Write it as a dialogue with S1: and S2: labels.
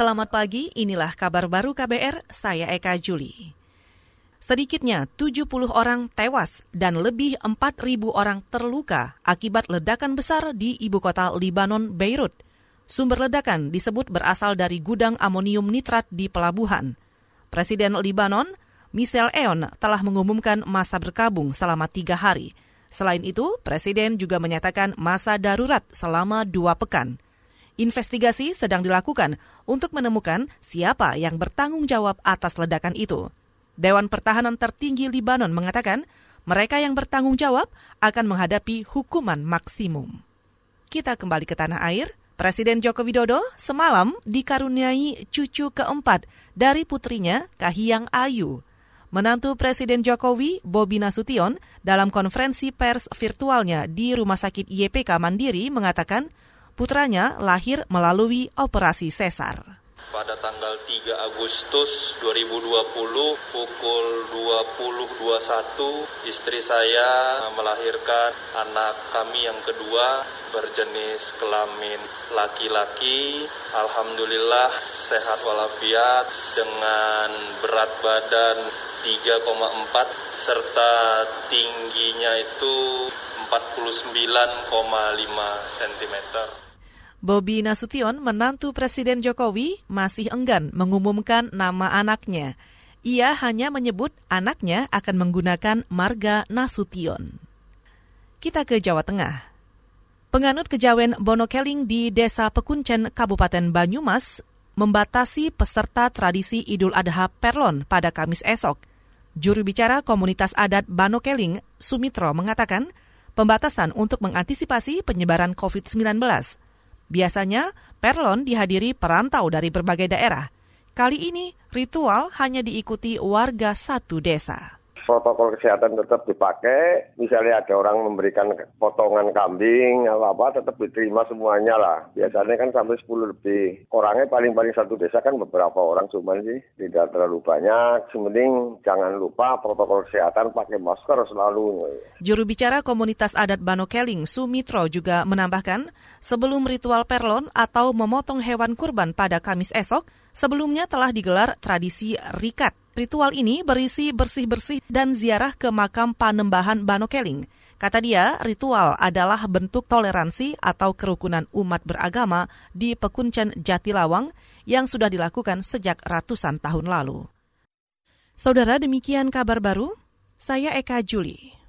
S1: Selamat pagi, inilah kabar baru KBR, saya Eka Juli. Sedikitnya 70 orang tewas dan lebih 4.000 orang terluka akibat ledakan besar di ibu kota Libanon, Beirut. Sumber ledakan disebut berasal dari gudang amonium nitrat di pelabuhan. Presiden Libanon, Michel Eon, telah mengumumkan masa berkabung selama tiga hari. Selain itu, Presiden juga menyatakan masa darurat selama dua pekan. Investigasi sedang dilakukan untuk menemukan siapa yang bertanggung jawab atas ledakan itu. Dewan Pertahanan Tertinggi Libanon mengatakan mereka yang bertanggung jawab akan menghadapi hukuman maksimum. Kita kembali ke tanah air. Presiden Joko Widodo semalam dikaruniai cucu keempat dari putrinya Kahiyang Ayu. Menantu Presiden Jokowi, Bobi Nasution, dalam konferensi pers virtualnya di Rumah Sakit YPK Mandiri mengatakan putranya lahir melalui operasi sesar.
S2: Pada tanggal 3 Agustus 2020 pukul 20.21 istri saya melahirkan anak kami yang kedua berjenis kelamin laki-laki. Alhamdulillah sehat walafiat dengan berat badan 3,4 serta tingginya itu 49,5 cm.
S1: Bobi Nasution, menantu Presiden Jokowi, masih enggan mengumumkan nama anaknya. Ia hanya menyebut anaknya akan menggunakan marga Nasution. Kita ke Jawa Tengah. Penganut kejawen Bonokeling di Desa Pekuncen, Kabupaten Banyumas, membatasi peserta tradisi Idul Adha Perlon pada Kamis esok. Juru bicara komunitas adat Banokeling, Sumitro, mengatakan pembatasan untuk mengantisipasi penyebaran COVID-19. Biasanya, Perlon dihadiri perantau dari berbagai daerah. Kali ini, ritual hanya diikuti warga satu desa
S3: protokol kesehatan tetap dipakai. Misalnya ada orang memberikan potongan kambing atau apa, tetap diterima semuanya lah. Biasanya kan sampai 10 lebih. Orangnya paling-paling satu desa kan beberapa orang cuman sih. Tidak terlalu banyak. Sementing jangan lupa protokol kesehatan pakai masker selalu.
S1: Juru bicara komunitas adat Banokeling, Sumitro juga menambahkan, sebelum ritual perlon atau memotong hewan kurban pada Kamis esok, sebelumnya telah digelar tradisi rikat Ritual ini berisi bersih-bersih dan ziarah ke makam Panembahan Banokeling. Kata dia, ritual adalah bentuk toleransi atau kerukunan umat beragama di Pekuncen Jatilawang yang sudah dilakukan sejak ratusan tahun lalu. Saudara, demikian kabar baru. Saya Eka Juli.